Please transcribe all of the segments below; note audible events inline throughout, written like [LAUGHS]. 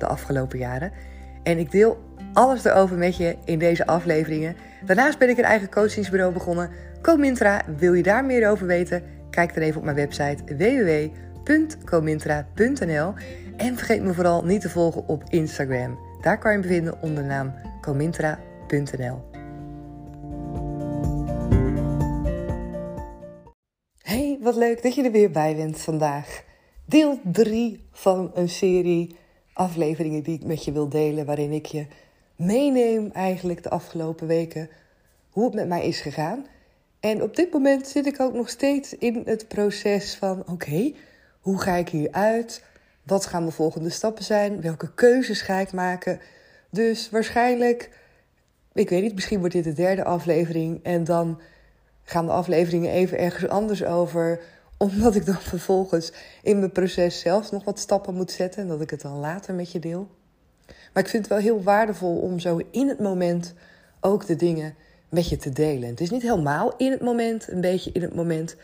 de afgelopen jaren. En ik deel alles erover met je in deze afleveringen. Daarnaast ben ik een eigen coachingsbureau begonnen. Comintra, wil je daar meer over weten? Kijk dan even op mijn website www.comintra.nl. En vergeet me vooral niet te volgen op Instagram. Daar kan je me vinden onder de naam comintra.nl. Hey, wat leuk dat je er weer bij bent vandaag. Deel 3 van een serie afleveringen die ik met je wil delen, waarin ik je meeneem eigenlijk de afgelopen weken hoe het met mij is gegaan. En op dit moment zit ik ook nog steeds in het proces van: oké, hoe ga ik hier uit? Wat gaan de volgende stappen zijn? Welke keuzes ga ik maken? Dus waarschijnlijk, ik weet niet, misschien wordt dit de derde aflevering en dan gaan de afleveringen even ergens anders over omdat ik dan vervolgens in mijn proces zelf nog wat stappen moet zetten en dat ik het dan later met je deel. Maar ik vind het wel heel waardevol om zo in het moment ook de dingen met je te delen. Het is niet helemaal in het moment, een beetje in het moment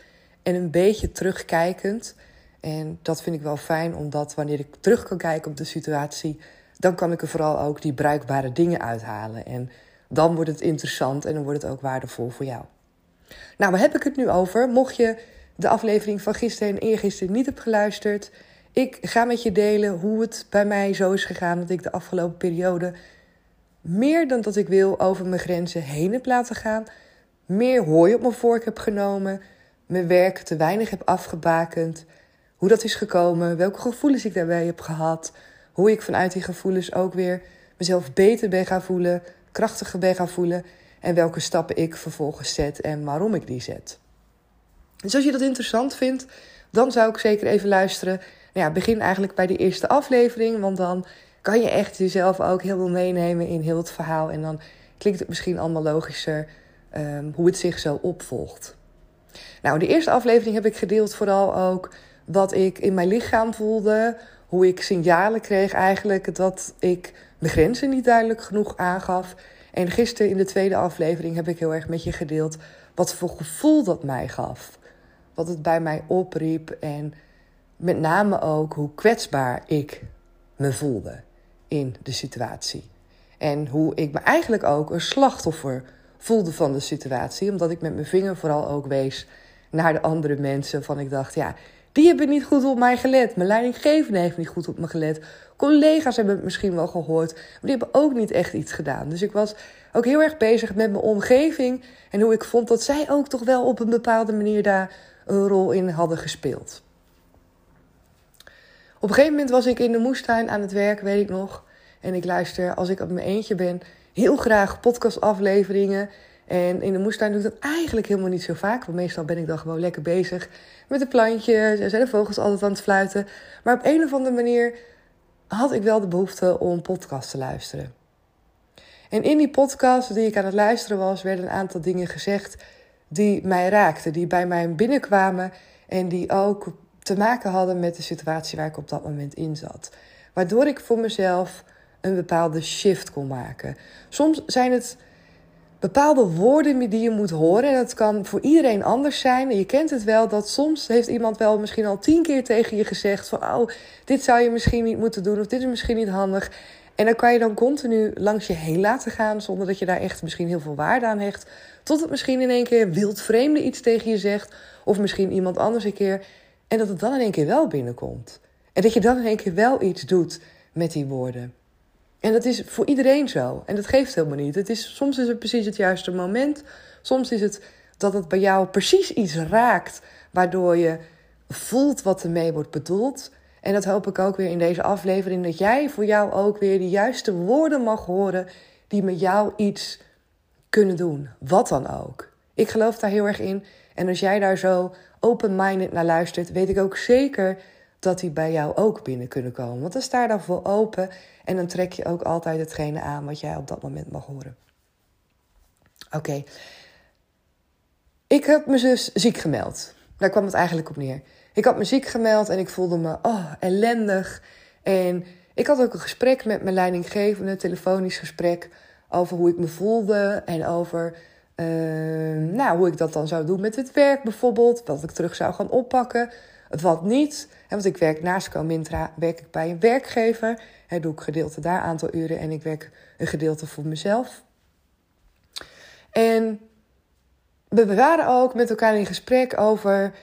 en een beetje terugkijkend. En dat vind ik wel fijn, omdat wanneer ik terug kan kijken op de situatie, dan kan ik er vooral ook die bruikbare dingen uithalen. En dan wordt het interessant en dan wordt het ook waardevol voor jou. Nou, waar heb ik het nu over? Mocht je de aflevering van gisteren en eergisteren niet hebt geluisterd, ik ga met je delen hoe het bij mij zo is gegaan dat ik de afgelopen periode meer dan dat ik wil over mijn grenzen heen heb laten gaan, meer hooi op mijn vork heb genomen, mijn werk te weinig heb afgebakend, hoe dat is gekomen, welke gevoelens ik daarbij heb gehad, hoe ik vanuit die gevoelens ook weer mezelf beter ben gaan voelen, krachtiger ben gaan voelen. En welke stappen ik vervolgens zet en waarom ik die zet. Dus als je dat interessant vindt, dan zou ik zeker even luisteren. Nou ja, begin eigenlijk bij de eerste aflevering, want dan kan je echt jezelf ook veel meenemen in heel het verhaal. En dan klinkt het misschien allemaal logischer um, hoe het zich zo opvolgt. Nou, de eerste aflevering heb ik gedeeld vooral ook wat ik in mijn lichaam voelde. Hoe ik signalen kreeg eigenlijk dat ik mijn grenzen niet duidelijk genoeg aangaf. En gisteren in de tweede aflevering heb ik heel erg met je gedeeld wat voor gevoel dat mij gaf wat het bij mij opriep en met name ook hoe kwetsbaar ik me voelde in de situatie. En hoe ik me eigenlijk ook een slachtoffer voelde van de situatie, omdat ik met mijn vinger vooral ook wees naar de andere mensen. Van ik dacht, ja, die hebben niet goed op mij gelet. Mijn leidinggevende heeft niet goed op me gelet. Collega's hebben het misschien wel gehoord, maar die hebben ook niet echt iets gedaan. Dus ik was ook heel erg bezig met mijn omgeving en hoe ik vond dat zij ook toch wel op een bepaalde manier daar een rol in hadden gespeeld. Op een gegeven moment was ik in de moestuin aan het werk, weet ik nog. En ik luister, als ik op mijn eentje ben, heel graag podcastafleveringen. En in de moestuin doe ik dat eigenlijk helemaal niet zo vaak. Want meestal ben ik dan gewoon lekker bezig met de plantjes. En zijn de vogels altijd aan het fluiten. Maar op een of andere manier had ik wel de behoefte om podcast te luisteren. En in die podcast die ik aan het luisteren was, werden een aantal dingen gezegd die mij raakten, die bij mij binnenkwamen en die ook te maken hadden met de situatie waar ik op dat moment in zat. Waardoor ik voor mezelf een bepaalde shift kon maken. Soms zijn het bepaalde woorden die je moet horen. En dat kan voor iedereen anders zijn. En je kent het wel dat soms heeft iemand wel misschien al tien keer tegen je gezegd: van oh, dit zou je misschien niet moeten doen, of dit is misschien niet handig. En dan kan je dan continu langs je heen laten gaan, zonder dat je daar echt misschien heel veel waarde aan hecht. Tot het misschien in één keer wildvreemde iets tegen je zegt. Of misschien iemand anders een keer. En dat het dan in één keer wel binnenkomt. En dat je dan in één keer wel iets doet met die woorden. En dat is voor iedereen zo. En dat geeft helemaal niet. Het is, soms is het precies het juiste moment. Soms is het dat het bij jou precies iets raakt. Waardoor je voelt wat ermee wordt bedoeld. En dat hoop ik ook weer in deze aflevering. Dat jij voor jou ook weer de juiste woorden mag horen. Die met jou iets kunnen doen. Wat dan ook. Ik geloof daar heel erg in. En als jij daar zo open-minded naar luistert, weet ik ook zeker dat die bij jou ook binnen kunnen komen. Want dan sta je dan voor open en dan trek je ook altijd hetgene aan wat jij op dat moment mag horen. Oké. Ik heb me dus ziek gemeld. Daar kwam het eigenlijk op neer. Ik had me ziek gemeld en ik voelde me oh, ellendig. En ik had ook een gesprek met mijn leidinggevende, een telefonisch gesprek, over hoe ik me voelde en over uh, nou, hoe ik dat dan zou doen met het werk bijvoorbeeld. Wat ik terug zou gaan oppakken, wat niet. Want ik werk naast Comintra, werk ik bij een werkgever. En doe ik gedeelte daar aantal uren en ik werk een gedeelte voor mezelf. En we waren ook met elkaar in gesprek over,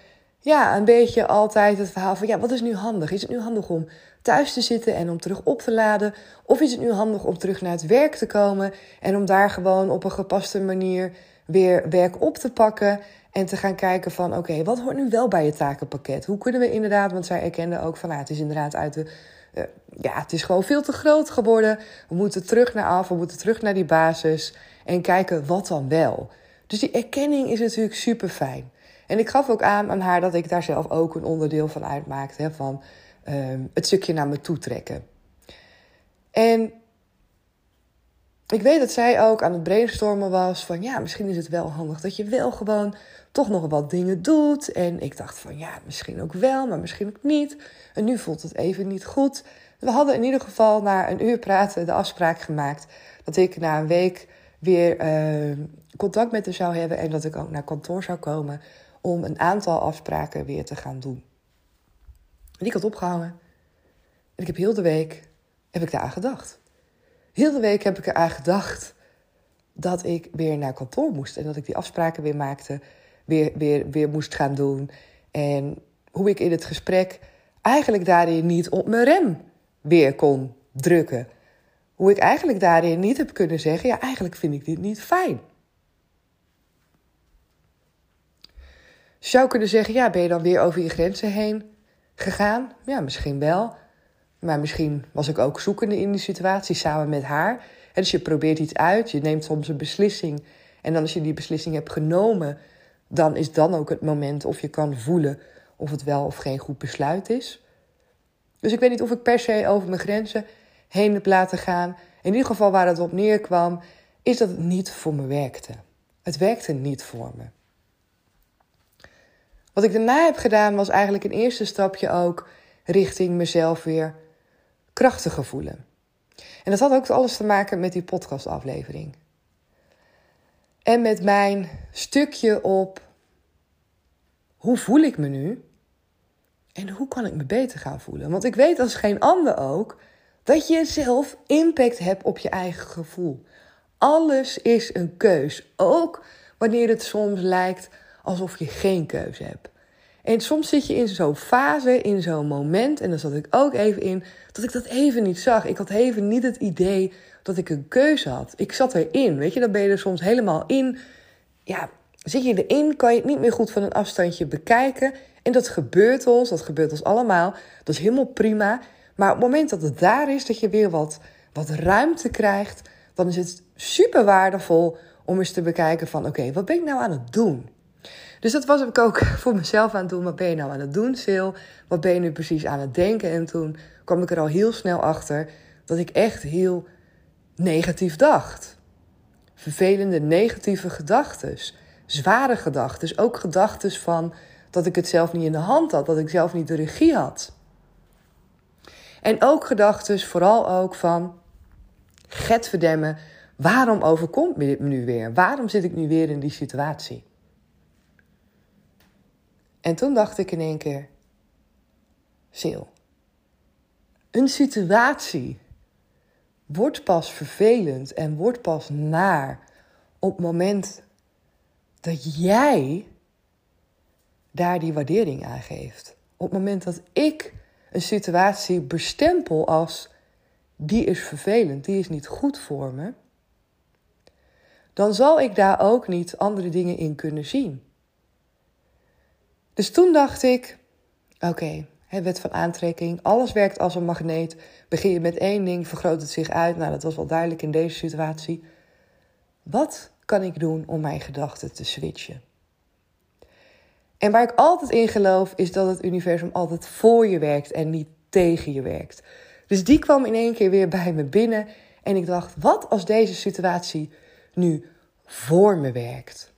ja, een beetje altijd het verhaal van, ja, wat is nu handig? Is het nu handig om thuis te zitten en om terug op te laden? Of is het nu handig om terug naar het werk te komen en om daar gewoon op een gepaste manier weer werk op te pakken en te gaan kijken van oké, wat hoort nu wel bij je takenpakket? Hoe kunnen we inderdaad, want zij erkenden ook van nou, het is inderdaad uit de. Uh, ja, het is gewoon veel te groot geworden. We moeten terug naar af, we moeten terug naar die basis en kijken wat dan wel. Dus die erkenning is natuurlijk super fijn. En ik gaf ook aan aan haar dat ik daar zelf ook een onderdeel van uitmaakte. Hè, van uh, het stukje naar me toe trekken. En ik weet dat zij ook aan het brainstormen was van ja, misschien is het wel handig dat je wel gewoon toch nog wat dingen doet. En ik dacht van ja, misschien ook wel, maar misschien ook niet. En nu voelt het even niet goed. We hadden in ieder geval na een uur praten de afspraak gemaakt dat ik na een week weer uh, contact met haar zou hebben en dat ik ook naar kantoor zou komen om een aantal afspraken weer te gaan doen. En ik had opgehangen en ik heb heel de week heb ik daar gedacht. Heel de week heb ik eraan gedacht dat ik weer naar kantoor moest en dat ik die afspraken weer maakte, weer, weer, weer moest gaan doen. En hoe ik in het gesprek eigenlijk daarin niet op mijn rem weer kon drukken. Hoe ik eigenlijk daarin niet heb kunnen zeggen: ja, eigenlijk vind ik dit niet fijn. Zou kunnen zeggen: ja, ben je dan weer over je grenzen heen gegaan? Ja, misschien wel. Maar misschien was ik ook zoekende in die situatie samen met haar. Dus je probeert iets uit, je neemt soms een beslissing. En dan als je die beslissing hebt genomen, dan is dan ook het moment of je kan voelen of het wel of geen goed besluit is. Dus ik weet niet of ik per se over mijn grenzen heen heb laten gaan. In ieder geval waar het op neerkwam, is dat het niet voor me werkte. Het werkte niet voor me. Wat ik daarna heb gedaan was eigenlijk een eerste stapje ook richting mezelf weer krachtiger voelen. En dat had ook alles te maken met die podcastaflevering. En met mijn stukje op hoe voel ik me nu? En hoe kan ik me beter gaan voelen? Want ik weet als geen ander ook dat je zelf impact hebt op je eigen gevoel. Alles is een keus. Ook wanneer het soms lijkt alsof je geen keuze hebt. En soms zit je in zo'n fase, in zo'n moment, en daar zat ik ook even in, dat ik dat even niet zag. Ik had even niet het idee dat ik een keuze had. Ik zat erin, weet je, dan ben je er soms helemaal in. Ja, zit je erin, kan je het niet meer goed van een afstandje bekijken. En dat gebeurt ons, dat gebeurt ons allemaal. Dat is helemaal prima. Maar op het moment dat het daar is, dat je weer wat, wat ruimte krijgt, dan is het super waardevol om eens te bekijken van oké, wat ben ik nou aan het doen? Dus dat was ik ook [LAUGHS] voor mezelf aan het doen. Wat ben je nou aan het doen, Sil? Wat ben je nu precies aan het denken? En toen kwam ik er al heel snel achter dat ik echt heel negatief dacht. Vervelende negatieve gedachten. Zware gedachten. Ook gedachten van dat ik het zelf niet in de hand had. Dat ik zelf niet de regie had. En ook gedachten, vooral ook van... Get verdemmen, waarom overkomt me dit nu weer? Waarom zit ik nu weer in die situatie? En toen dacht ik in één keer: Sil, een situatie wordt pas vervelend en wordt pas naar op het moment dat jij daar die waardering aan geeft. Op het moment dat ik een situatie bestempel als die is vervelend, die is niet goed voor me, dan zal ik daar ook niet andere dingen in kunnen zien. Dus toen dacht ik: oké, okay, wet van aantrekking, alles werkt als een magneet. Begin je met één ding, vergroot het zich uit. Nou, dat was wel duidelijk in deze situatie. Wat kan ik doen om mijn gedachten te switchen? En waar ik altijd in geloof, is dat het universum altijd voor je werkt en niet tegen je werkt. Dus die kwam in één keer weer bij me binnen. En ik dacht, wat als deze situatie nu voor me werkt?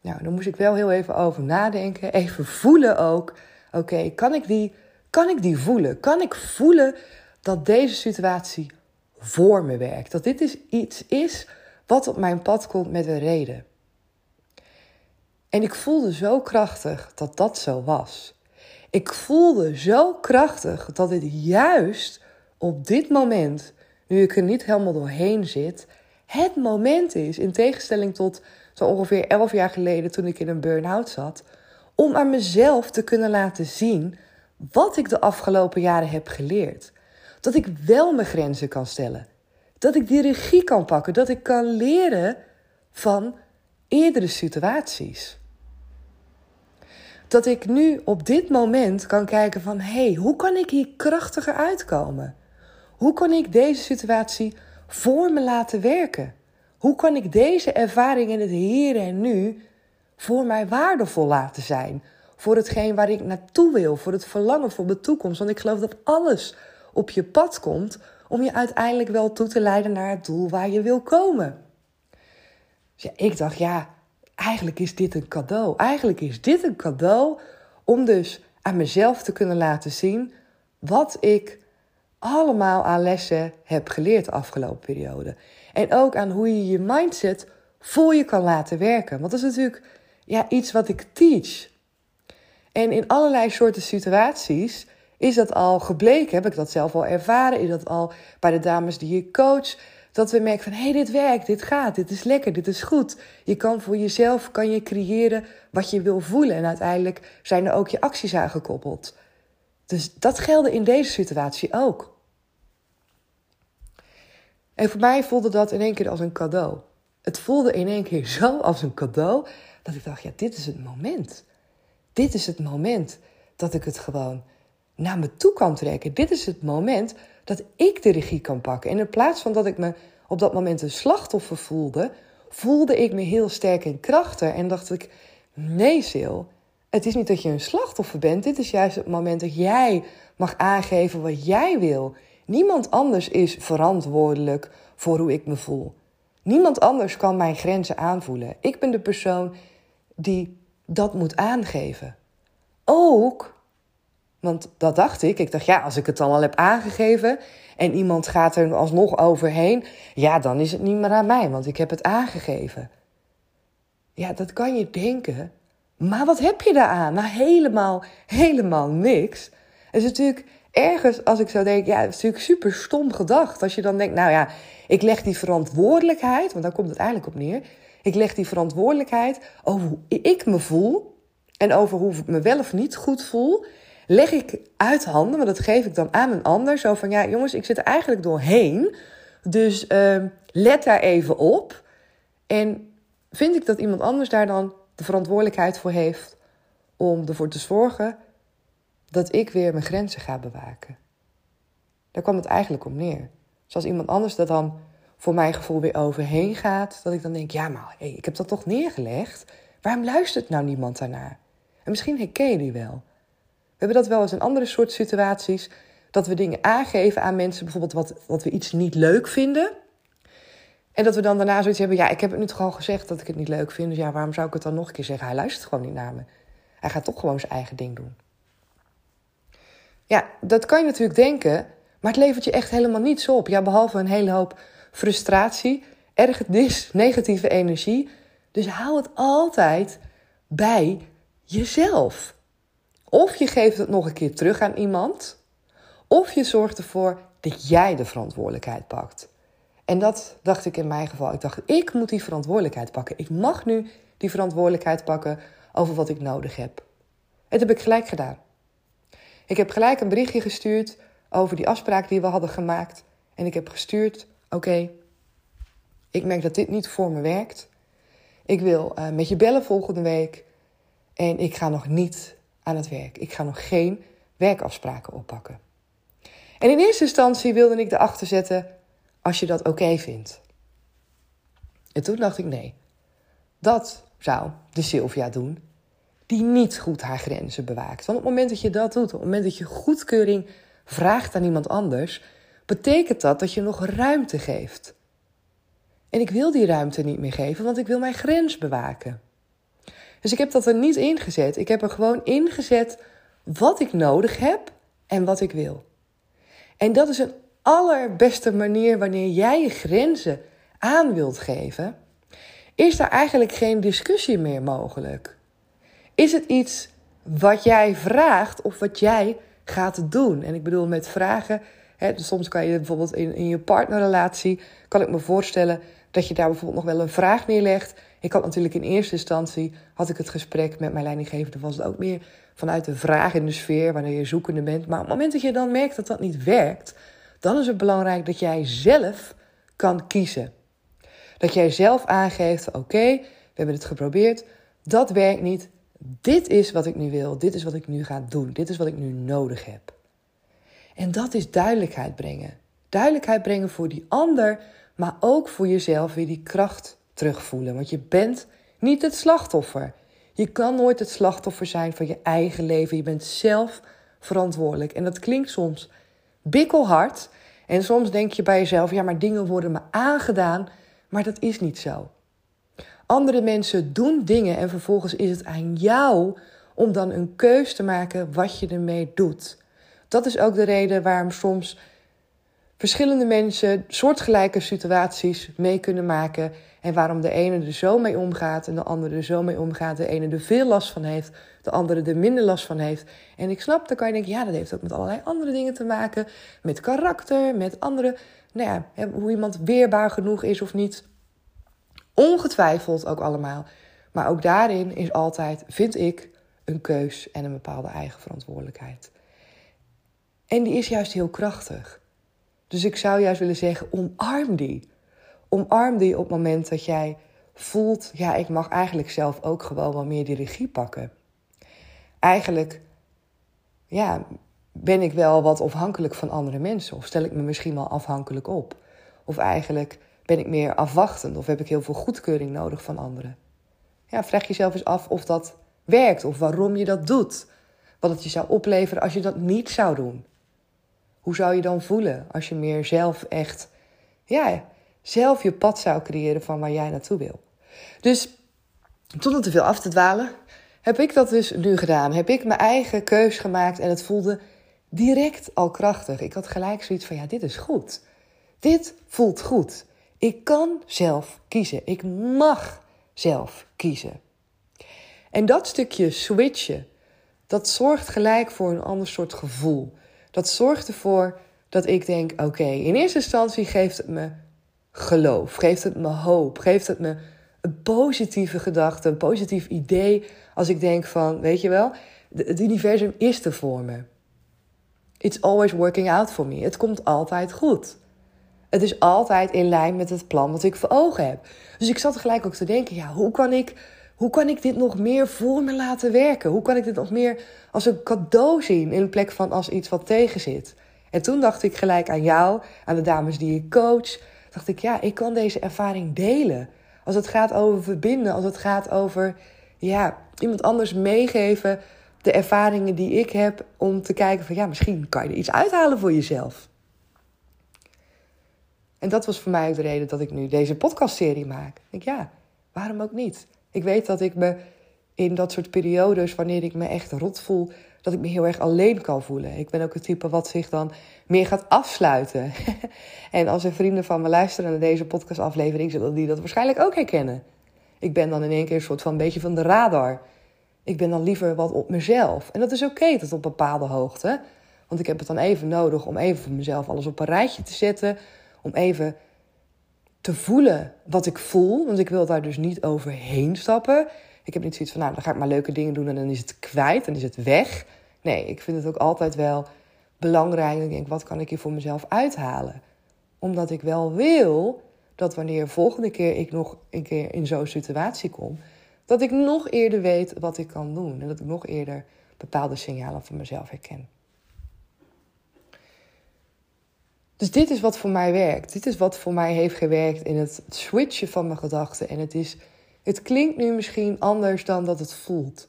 Nou, daar moest ik wel heel even over nadenken. Even voelen ook. Oké, kan ik die, kan ik die voelen? Kan ik voelen dat deze situatie voor me werkt? Dat dit is iets is wat op mijn pad komt met een reden. En ik voelde zo krachtig dat dat zo was. Ik voelde zo krachtig dat dit juist op dit moment, nu ik er niet helemaal doorheen zit, het moment is, in tegenstelling tot ongeveer elf jaar geleden toen ik in een burn-out zat, om aan mezelf te kunnen laten zien wat ik de afgelopen jaren heb geleerd. Dat ik wel mijn grenzen kan stellen. Dat ik die regie kan pakken. Dat ik kan leren van eerdere situaties. Dat ik nu op dit moment kan kijken van hé, hey, hoe kan ik hier krachtiger uitkomen? Hoe kan ik deze situatie voor me laten werken? Hoe kan ik deze ervaring in het hier en nu voor mij waardevol laten zijn? Voor hetgeen waar ik naartoe wil, voor het verlangen voor de toekomst. Want ik geloof dat alles op je pad komt om je uiteindelijk wel toe te leiden naar het doel waar je wil komen. Dus ja, ik dacht, ja, eigenlijk is dit een cadeau. Eigenlijk is dit een cadeau om dus aan mezelf te kunnen laten zien wat ik allemaal aan lessen heb geleerd de afgelopen periode. En ook aan hoe je je mindset voor je kan laten werken. Want dat is natuurlijk ja, iets wat ik teach. En in allerlei soorten situaties is dat al gebleken, heb ik dat zelf al ervaren, is dat al bij de dames die je coach, dat we merken van hé, hey, dit werkt, dit gaat, dit is lekker, dit is goed. Je kan voor jezelf kan je creëren wat je wil voelen en uiteindelijk zijn er ook je acties aan gekoppeld. Dus dat gelde in deze situatie ook. En voor mij voelde dat in één keer als een cadeau. Het voelde in één keer zo als een cadeau dat ik dacht, ja, dit is het moment. Dit is het moment dat ik het gewoon naar me toe kan trekken. Dit is het moment dat ik de regie kan pakken. En in plaats van dat ik me op dat moment een slachtoffer voelde, voelde ik me heel sterk en krachtig. En dacht ik, nee Sil, het is niet dat je een slachtoffer bent. Dit is juist het moment dat jij mag aangeven wat jij wil. Niemand anders is verantwoordelijk voor hoe ik me voel. Niemand anders kan mijn grenzen aanvoelen. Ik ben de persoon die dat moet aangeven. Ook, want dat dacht ik. Ik dacht, ja, als ik het dan al heb aangegeven en iemand gaat er alsnog overheen, ja, dan is het niet meer aan mij, want ik heb het aangegeven. Ja, dat kan je denken. Maar wat heb je daaraan? Nou, helemaal, helemaal niks. Het is natuurlijk ergens, als ik zo denk, ja, het is natuurlijk super stom gedacht. Als je dan denkt, nou ja, ik leg die verantwoordelijkheid, want daar komt het eigenlijk op neer. Ik leg die verantwoordelijkheid over hoe ik me voel en over hoe ik me wel of niet goed voel, leg ik uit handen, want dat geef ik dan aan een ander. Zo van, ja jongens, ik zit er eigenlijk doorheen, dus uh, let daar even op. En vind ik dat iemand anders daar dan de verantwoordelijkheid voor heeft om ervoor te zorgen dat ik weer mijn grenzen ga bewaken. Daar kwam het eigenlijk om neer. Dus als iemand anders dat dan voor mijn gevoel weer overheen gaat, dat ik dan denk: ja, maar hey, ik heb dat toch neergelegd? Waarom luistert nou niemand daarnaar? En misschien herken je die wel. We hebben dat wel eens in andere soort situaties, dat we dingen aangeven aan mensen, bijvoorbeeld wat, wat we iets niet leuk vinden. En dat we dan daarna zoiets hebben: ja, ik heb het nu toch al gezegd dat ik het niet leuk vind, dus ja, waarom zou ik het dan nog een keer zeggen? Hij luistert gewoon niet naar me. Hij gaat toch gewoon zijn eigen ding doen. Ja, dat kan je natuurlijk denken, maar het levert je echt helemaal niets op. Ja, behalve een hele hoop frustratie, ergernis, [LAUGHS] negatieve energie. Dus hou het altijd bij jezelf. Of je geeft het nog een keer terug aan iemand, of je zorgt ervoor dat jij de verantwoordelijkheid pakt. En dat dacht ik in mijn geval. Ik dacht, ik moet die verantwoordelijkheid pakken. Ik mag nu die verantwoordelijkheid pakken over wat ik nodig heb. En dat heb ik gelijk gedaan. Ik heb gelijk een berichtje gestuurd over die afspraak die we hadden gemaakt. En ik heb gestuurd: Oké, ik merk dat dit niet voor me werkt. Ik wil uh, met je bellen volgende week. En ik ga nog niet aan het werk. Ik ga nog geen werkafspraken oppakken. En in eerste instantie wilde ik erachter zetten: Als je dat oké vindt. En toen dacht ik: Nee, dat zou de Sylvia doen die niet goed haar grenzen bewaakt. Want op het moment dat je dat doet, op het moment dat je goedkeuring vraagt aan iemand anders, betekent dat dat je nog ruimte geeft. En ik wil die ruimte niet meer geven, want ik wil mijn grens bewaken. Dus ik heb dat er niet ingezet. Ik heb er gewoon ingezet wat ik nodig heb en wat ik wil. En dat is een allerbeste manier wanneer jij je grenzen aan wilt geven. Is er eigenlijk geen discussie meer mogelijk? Is het iets wat jij vraagt of wat jij gaat doen? En ik bedoel met vragen. Hè, soms kan je bijvoorbeeld in, in je partnerrelatie, kan ik me voorstellen dat je daar bijvoorbeeld nog wel een vraag neerlegt. Ik had natuurlijk in eerste instantie, had ik het gesprek met mijn leidinggevende, was het ook meer vanuit de vraag in de sfeer, wanneer je zoekende bent. Maar op het moment dat je dan merkt dat dat niet werkt, dan is het belangrijk dat jij zelf kan kiezen. Dat jij zelf aangeeft: oké, we hebben het geprobeerd, dat werkt niet. Dit is wat ik nu wil, dit is wat ik nu ga doen, dit is wat ik nu nodig heb. En dat is duidelijkheid brengen. Duidelijkheid brengen voor die ander, maar ook voor jezelf weer die kracht terugvoelen. Want je bent niet het slachtoffer. Je kan nooit het slachtoffer zijn van je eigen leven. Je bent zelf verantwoordelijk. En dat klinkt soms bikkelhard. En soms denk je bij jezelf: ja, maar dingen worden me aangedaan. Maar dat is niet zo. Andere mensen doen dingen en vervolgens is het aan jou om dan een keus te maken wat je ermee doet. Dat is ook de reden waarom soms verschillende mensen soortgelijke situaties mee kunnen maken. En waarom de ene er zo mee omgaat en de andere er zo mee omgaat. De ene er veel last van heeft, de andere er minder last van heeft. En ik snap, dan kan je denken, ja, dat heeft ook met allerlei andere dingen te maken. Met karakter, met andere, nou ja, hoe iemand weerbaar genoeg is of niet. Ongetwijfeld ook allemaal. Maar ook daarin is altijd, vind ik, een keus en een bepaalde eigen verantwoordelijkheid. En die is juist heel krachtig. Dus ik zou juist willen zeggen, omarm die. Omarm die op het moment dat jij voelt, ja, ik mag eigenlijk zelf ook gewoon wel meer die regie pakken. Eigenlijk, ja, ben ik wel wat afhankelijk van andere mensen? Of stel ik me misschien wel afhankelijk op? Of eigenlijk ben ik meer afwachtend? Of heb ik heel veel goedkeuring nodig van anderen? Ja, vraag jezelf eens af of dat werkt of waarom je dat doet. Wat het je zou opleveren als je dat niet zou doen. Hoe zou je dan voelen als je meer zelf echt, ja, zelf je pad zou creëren van waar jij naartoe wil? Dus zonder te veel af te dwalen, heb ik dat dus nu gedaan. Heb ik mijn eigen keus gemaakt en het voelde direct al krachtig. Ik had gelijk zoiets van, ja, dit is goed. Dit voelt goed. Ik kan zelf kiezen. Ik mag zelf kiezen. En dat stukje switchen, dat zorgt gelijk voor een ander soort gevoel. Dat zorgt ervoor dat ik denk: oké, in eerste instantie geeft het me geloof, geeft het me hoop, geeft het me een positieve gedachte, een positief idee. Als ik denk van, weet je wel, het universum is er voor me. It's always working out for me. Het komt altijd goed. Het is altijd in lijn met het plan wat ik voor ogen heb. Dus ik zat gelijk ook te denken: ja, hoe kan ik hoe kan ik dit nog meer voor me laten werken? Hoe kan ik dit nog meer als een cadeau zien in plek van als iets wat tegen zit? En toen dacht ik gelijk aan jou, aan de dames die ik coach. Dacht ik, ja, ik kan deze ervaring delen. Als het gaat over verbinden, als het gaat over ja, iemand anders meegeven de ervaringen die ik heb om te kijken van ja, misschien kan je er iets uithalen voor jezelf. En dat was voor mij ook de reden dat ik nu deze podcastserie maak. Ik ja, waarom ook niet? Ik weet dat ik me in dat soort periodes, wanneer ik me echt rot voel, dat ik me heel erg alleen kan voelen. Ik ben ook het type wat zich dan meer gaat afsluiten. [LAUGHS] en als er vrienden van me luisteren naar deze podcastaflevering, zullen die dat waarschijnlijk ook herkennen. Ik ben dan in één keer een soort van een beetje van de radar. Ik ben dan liever wat op mezelf. En dat is oké tot op bepaalde hoogte. Want ik heb het dan even nodig om even voor mezelf alles op een rijtje te zetten. Om even te voelen wat ik voel. Want ik wil daar dus niet overheen stappen. Ik heb niet zoiets van, nou, dan ga ik maar leuke dingen doen en dan is het kwijt en is het weg. Nee, ik vind het ook altijd wel belangrijk. Ik denk, wat kan ik hier voor mezelf uithalen? Omdat ik wel wil dat wanneer volgende keer ik nog een keer in zo'n situatie kom, dat ik nog eerder weet wat ik kan doen. En dat ik nog eerder bepaalde signalen van mezelf herken. Dus dit is wat voor mij werkt. Dit is wat voor mij heeft gewerkt in het switchen van mijn gedachten. En het, is, het klinkt nu misschien anders dan dat het voelt.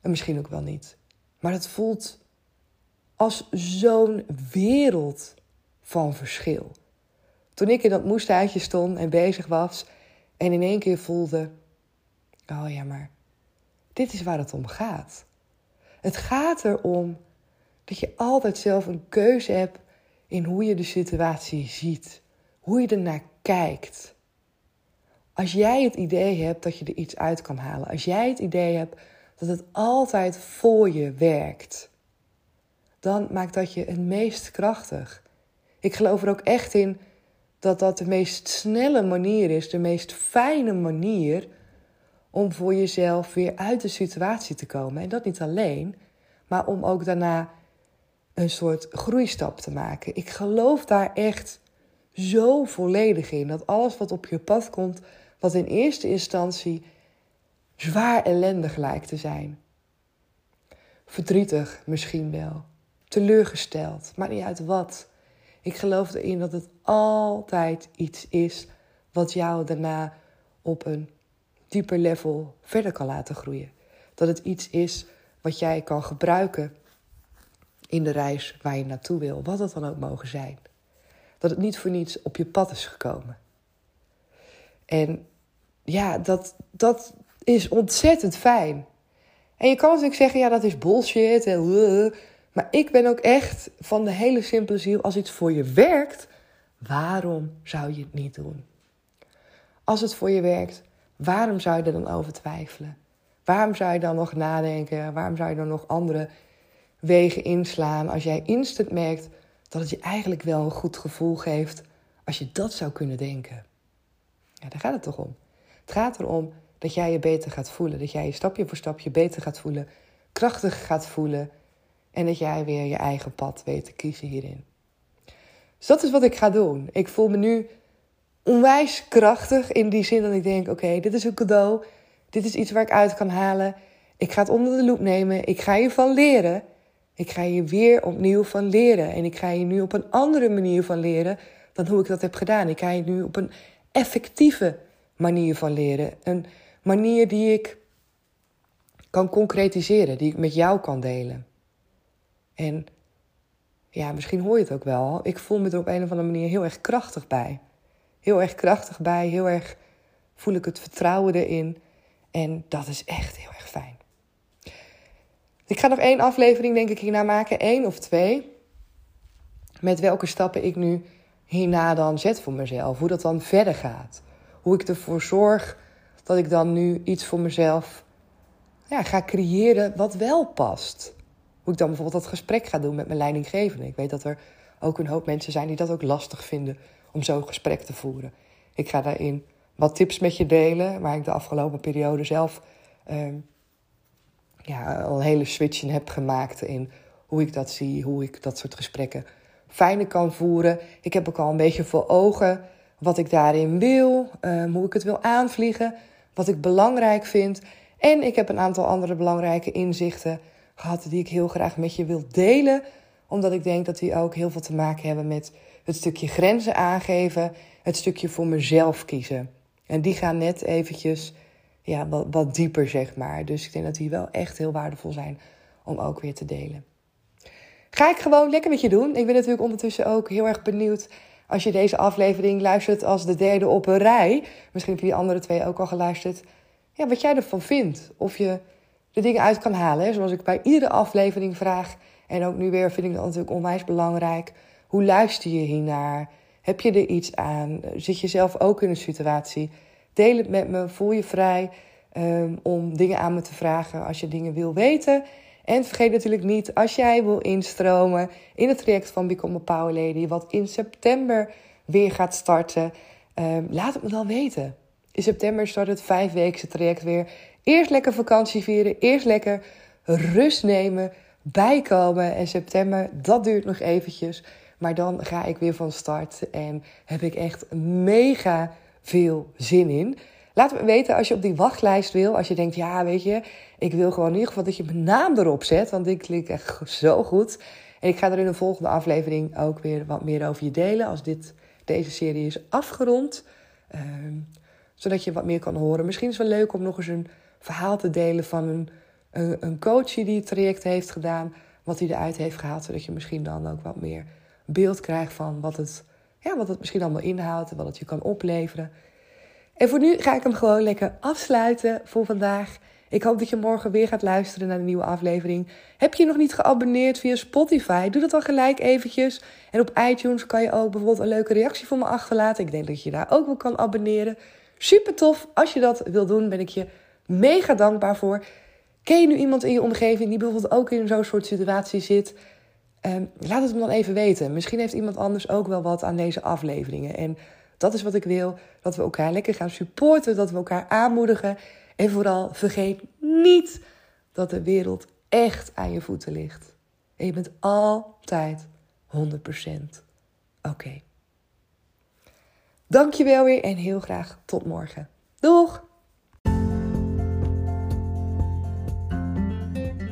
En misschien ook wel niet. Maar het voelt als zo'n wereld van verschil. Toen ik in dat moestuintje stond en bezig was en in één keer voelde: oh ja, maar dit is waar het om gaat. Het gaat erom dat je altijd zelf een keuze hebt in hoe je de situatie ziet, hoe je ernaar kijkt. Als jij het idee hebt dat je er iets uit kan halen, als jij het idee hebt dat het altijd voor je werkt, dan maakt dat je het meest krachtig. Ik geloof er ook echt in dat dat de meest snelle manier is, de meest fijne manier om voor jezelf weer uit de situatie te komen. En dat niet alleen, maar om ook daarna een soort groeistap te maken. Ik geloof daar echt zo volledig in dat alles wat op je pad komt, wat in eerste instantie zwaar ellendig lijkt te zijn. Verdrietig misschien wel, teleurgesteld, maar niet uit wat. Ik geloof erin dat het altijd iets is wat jou daarna op een dieper level verder kan laten groeien. Dat het iets is wat jij kan gebruiken in de reis waar je naartoe wil, wat het dan ook mogen zijn. Dat het niet voor niets op je pad is gekomen. En ja, dat, dat is ontzettend fijn. En je kan natuurlijk zeggen, ja, dat is bullshit. En, maar ik ben ook echt van de hele simpele ziel. Als iets voor je werkt, waarom zou je het niet doen? Als het voor je werkt, waarom zou je er dan over twijfelen? Waarom zou je dan nog nadenken? Waarom zou je dan nog andere wegen inslaan als jij instant merkt dat het je eigenlijk wel een goed gevoel geeft als je dat zou kunnen denken? Ja, daar gaat het toch om. Het gaat erom dat jij je beter gaat voelen, dat jij je stapje voor stapje beter gaat voelen, krachtig gaat voelen en dat jij weer je eigen pad weet te kiezen hierin. Dus dat is wat ik ga doen. Ik voel me nu onwijs krachtig in die zin dat ik denk: oké, dit is een cadeau. Dit is iets waar ik uit kan halen. Ik ga het onder de loep nemen. Ik ga hiervan leren. Ik ga hier weer opnieuw van leren. En ik ga je nu op een andere manier van leren dan hoe ik dat heb gedaan. Ik ga je nu op een effectieve manier van leren. Een manier die ik kan concretiseren, die ik met jou kan delen. En ja, misschien hoor je het ook wel. Ik voel me er op een of andere manier heel erg krachtig bij. Heel erg krachtig bij, heel erg voel ik het vertrouwen erin. En dat is echt heel erg. Ik ga nog één aflevering, denk ik, hierna maken. één of twee. Met welke stappen ik nu hierna dan zet voor mezelf. Hoe dat dan verder gaat. Hoe ik ervoor zorg dat ik dan nu iets voor mezelf ja, ga creëren wat wel past. Hoe ik dan bijvoorbeeld dat gesprek ga doen met mijn leidinggevende. Ik weet dat er ook een hoop mensen zijn die dat ook lastig vinden om zo'n gesprek te voeren. Ik ga daarin wat tips met je delen, waar ik de afgelopen periode zelf uh, ja, al een hele switch in heb gemaakt in hoe ik dat zie, hoe ik dat soort gesprekken fijner kan voeren. Ik heb ook al een beetje voor ogen wat ik daarin wil, um, hoe ik het wil aanvliegen, wat ik belangrijk vind. En ik heb een aantal andere belangrijke inzichten gehad die ik heel graag met je wil delen, omdat ik denk dat die ook heel veel te maken hebben met het stukje grenzen aangeven, het stukje voor mezelf kiezen. En die gaan net eventjes ja, wat, dieper, zeg maar. Dus ik denk dat die wel echt heel waardevol zijn om ook weer te delen. Ga ik gewoon lekker met je doen. Ik ben natuurlijk ondertussen ook heel erg benieuwd als je deze aflevering luistert als de derde op een rij. Misschien heb je die andere twee ook al geluisterd. Ja, wat jij ervan vindt. Of je de dingen uit kan halen. Zoals ik bij iedere aflevering vraag. En ook nu weer vind ik dat natuurlijk onwijs belangrijk. Hoe luister je hiernaar? Heb je er iets aan? Zit je zelf ook in een situatie? Deel het met me. Voel je vrij um, om dingen aan me te vragen als je dingen wil weten. En vergeet natuurlijk niet, als jij wil instromen in het traject van Become a Power Lady, wat in september weer gaat starten, um, laat het me dan weten. In september start het vijfweekse traject weer. Eerst lekker vakantie vieren, eerst lekker rust nemen, bijkomen. En september, dat duurt nog eventjes. Maar dan ga ik weer van start en heb ik echt mega veel zin in. Laat me weten als je op die wachtlijst wil. Als je denkt, ja, weet je, ik wil gewoon in ieder geval dat je mijn naam erop zet. Want die klinkt echt zo goed. En ik ga er in de volgende aflevering ook weer wat meer over je delen. Als dit, deze serie is afgerond. Um, zodat je wat meer kan horen. Misschien is het wel leuk om nog eens een verhaal te delen van een een, een coach die het traject heeft gedaan, wat hij eruit heeft gehaald, zodat je misschien dan ook wat meer beeld krijgt van wat het, ja, wat het misschien allemaal inhoudt en wat het je kan opleveren. En voor nu ga ik hem gewoon lekker afsluiten voor vandaag. Ik hoop dat je morgen weer gaat luisteren naar de nieuwe aflevering. Heb je nog niet geabonneerd via Spotify? Doe dat dan gelijk eventjes. En op iTunes kan je ook bijvoorbeeld een leuke reactie voor me achterlaten. Ik denk dat je daar ook wel kan abonneren. Super tof. Als je dat wil doen, ben ik je mega dankbaar voor. Ken je nu iemand in je omgeving die bijvoorbeeld ook in zo'n soort situatie zit? Um, laat het me dan even weten. Misschien heeft iemand anders ook wel wat aan deze afleveringen. En dat is wat ik wil. Dat we elkaar lekker gaan supporten. Dat we elkaar aanmoedigen. En vooral vergeet niet dat de wereld echt aan je voeten ligt. En je bent altijd 100% oké. Okay. Dankjewel weer en heel graag tot morgen. Doeg!